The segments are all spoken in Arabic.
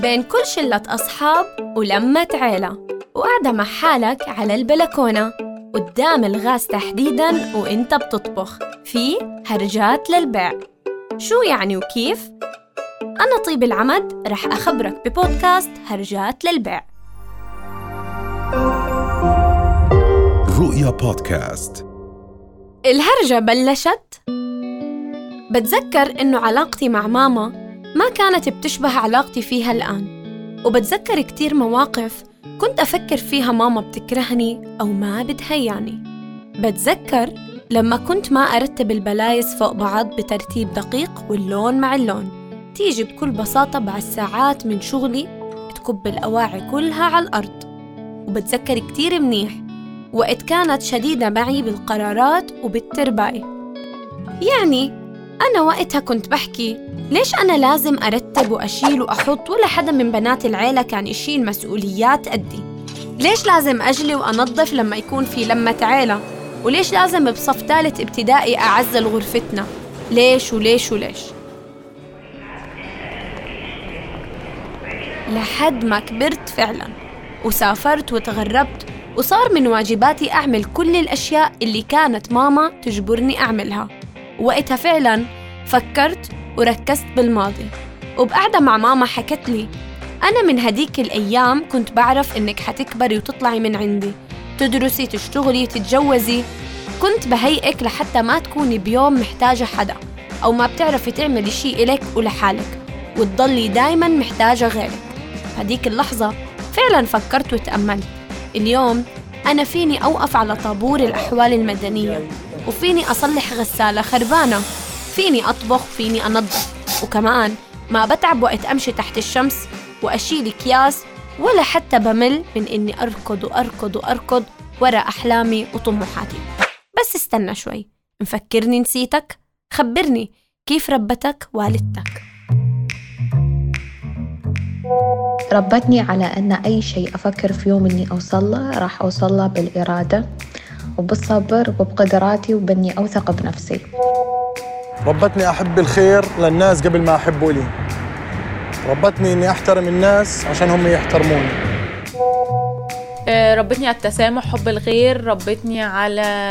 بين كل شلة أصحاب ولمة عيلة. وقاعدة مع حالك على البلكونة. قدام الغاز تحديداً وإنت بتطبخ. في هرجات للبيع. شو يعني وكيف؟ أنا طيب العمد رح أخبرك ببودكاست هرجات للبيع. رؤيا بودكاست. الهرجة بلشت. بتذكر إنه علاقتي مع ماما ما كانت بتشبه علاقتي فيها الآن. وبتذكر كتير مواقف كنت أفكر فيها ماما بتكرهني أو ما بتهياني. بتذكر لما كنت ما أرتب البلايز فوق بعض بترتيب دقيق واللون مع اللون. تيجي بكل بساطة بعد ساعات من شغلي تكب الأواعي كلها على الأرض. وبتذكر كتير منيح وقت كانت شديدة معي بالقرارات وبالترباية. يعني أنا وقتها كنت بحكي ليش أنا لازم أرتب وأشيل وأحط ولا حدا من بنات العيلة كان يشيل مسؤوليات قدي؟ ليش لازم أجلي وأنظف لما يكون في لمة عيلة؟ وليش لازم بصف ثالث ابتدائي أعزل غرفتنا ليش وليش وليش؟ لحد ما كبرت فعلا وسافرت وتغربت وصار من واجباتي أعمل كل الأشياء اللي كانت ماما تجبرني أعملها. وقتها فعلا فكرت وركزت بالماضي. وبقعدة مع ماما حكت لي أنا من هديك الأيام كنت بعرف إنك حتكبري وتطلعي من عندي تدرسي تشتغلي تتجوزي. كنت بهيئك لحتى ما تكوني بيوم محتاجة حدا أو ما بتعرفي تعملي شي إلك ولحالك وتضلي دايما محتاجة غيرك. هديك اللحظة فعلا فكرت وتأملت. اليوم أنا فيني أوقف على طابور الأحوال المدنية. وفيني أصلح غسالة خربانة. فيني أطبخ فيني أنظف. وكمان ما بتعب وقت أمشي تحت الشمس وأشيل أكياس ولا حتى بمل من إني أركض وأركض وأركض ورا أحلامي وطموحاتي. بس استنى شوي. مفكرني نسيتك؟ خبرني كيف ربتك والدتك؟ ربتني على أن أي شيء أفكر في يوم إني أوصل له راح أوصل له بالإرادة. وبالصبر وبقدراتي وبإني أوثق بنفسي. ربتني أحب الخير للناس قبل ما أحبه لي. ربتني إني أحترم الناس عشان هم يحترموني. آه، ربتني على التسامح حب الغير ربتني على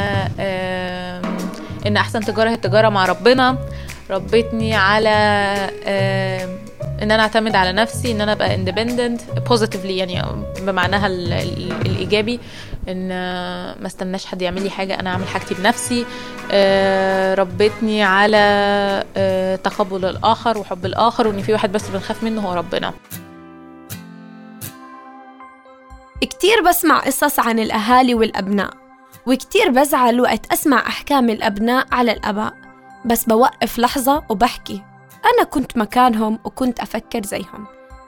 إن أحسن تجارة هي التجارة مع ربنا. ربتني على إن أنا أعتمد على نفسي إن أنا أبقى independent positively يعني بمعناها ال- ال- الإيجابي إن ما استناش حد يعمل لي حاجة أنا أعمل حاجتي بنفسي. آه، ربتني على آه، تقبل الآخر وحب الآخر وإن في واحد بس بنخاف منه هو ربنا. كتير بسمع قصص عن الأهالي والأبناء وكتير بزعل وقت أسمع أحكام الأبناء على الأباء بس بوقف لحظة وبحكي. أنا كنت مكانهم وكنت أفكر زيهم.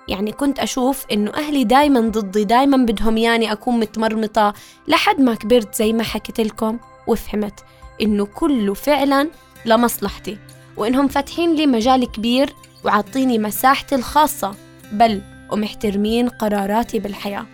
يعني كنت أشوف إنه أهلي دايما ضدي دايما بدهم ياني أكون متمرمطة لحد ما كبرت زي ما حكيت لكم وفهمت إنه كله فعلا لمصلحتي. وإنهم فاتحين لي مجال كبير وعاطيني مساحتي الخاصة بل ومحترمين قراراتي بالحياة.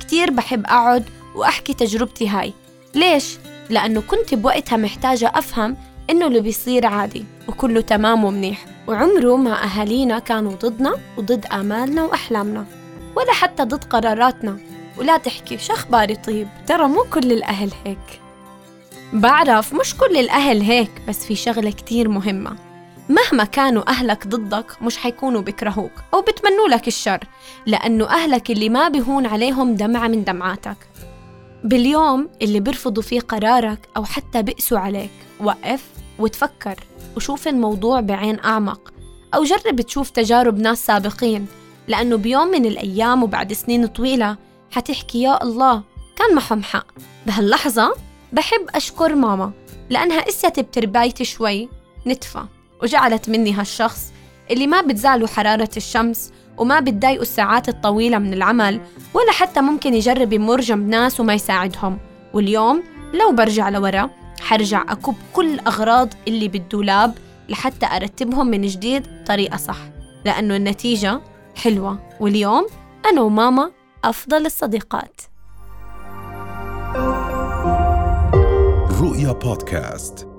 كتير بحب أقعد وأحكي تجربتي هاي. ليش؟ لأنه كنت بوقتها محتاجة أفهم إنه اللي بيصير عادي وكله تمام ومنيح. وعمره ما أهالينا كانوا ضدنا وضد آمالنا وأحلامنا ولا حتى ضد قراراتنا. ولا تحكي شو أخباري طيب؟ ترى مو كل الأهل هيك. بعرف مش كل الأهل هيك بس في شغلة كتير مهمة. مهما كانوا أهلك ضدك مش حيكونوا بكرهوك أو بتمنوا لك الشر لأنه أهلك اللي ما بيهون عليهم دمعة من دمعاتك. باليوم اللي بيرفضوا فيه قرارك أو حتى بئسوا عليك وقف وتفكر وشوف الموضوع بعين أعمق أو جرب تشوف تجارب ناس سابقين لأنه بيوم من الأيام وبعد سنين طويلة حتحكي يا الله كان معهم حق بهاللحظة بحب أشكر ماما لأنها قست بتربايتي شوي نتفة وجعلت مني هالشخص اللي ما بتزعله حرارة الشمس وما بتضايقه الساعات الطويلة من العمل ولا حتى ممكن يجرب يمر جنب ناس وما يساعدهم واليوم لو برجع لورا حرجع أكب كل الأغراض اللي بالدولاب لحتى أرتبهم من جديد بطريقة صح. لأنه النتيجة حلوة. واليوم أنا وماما أفضل الصديقات. رؤيا بودكاست.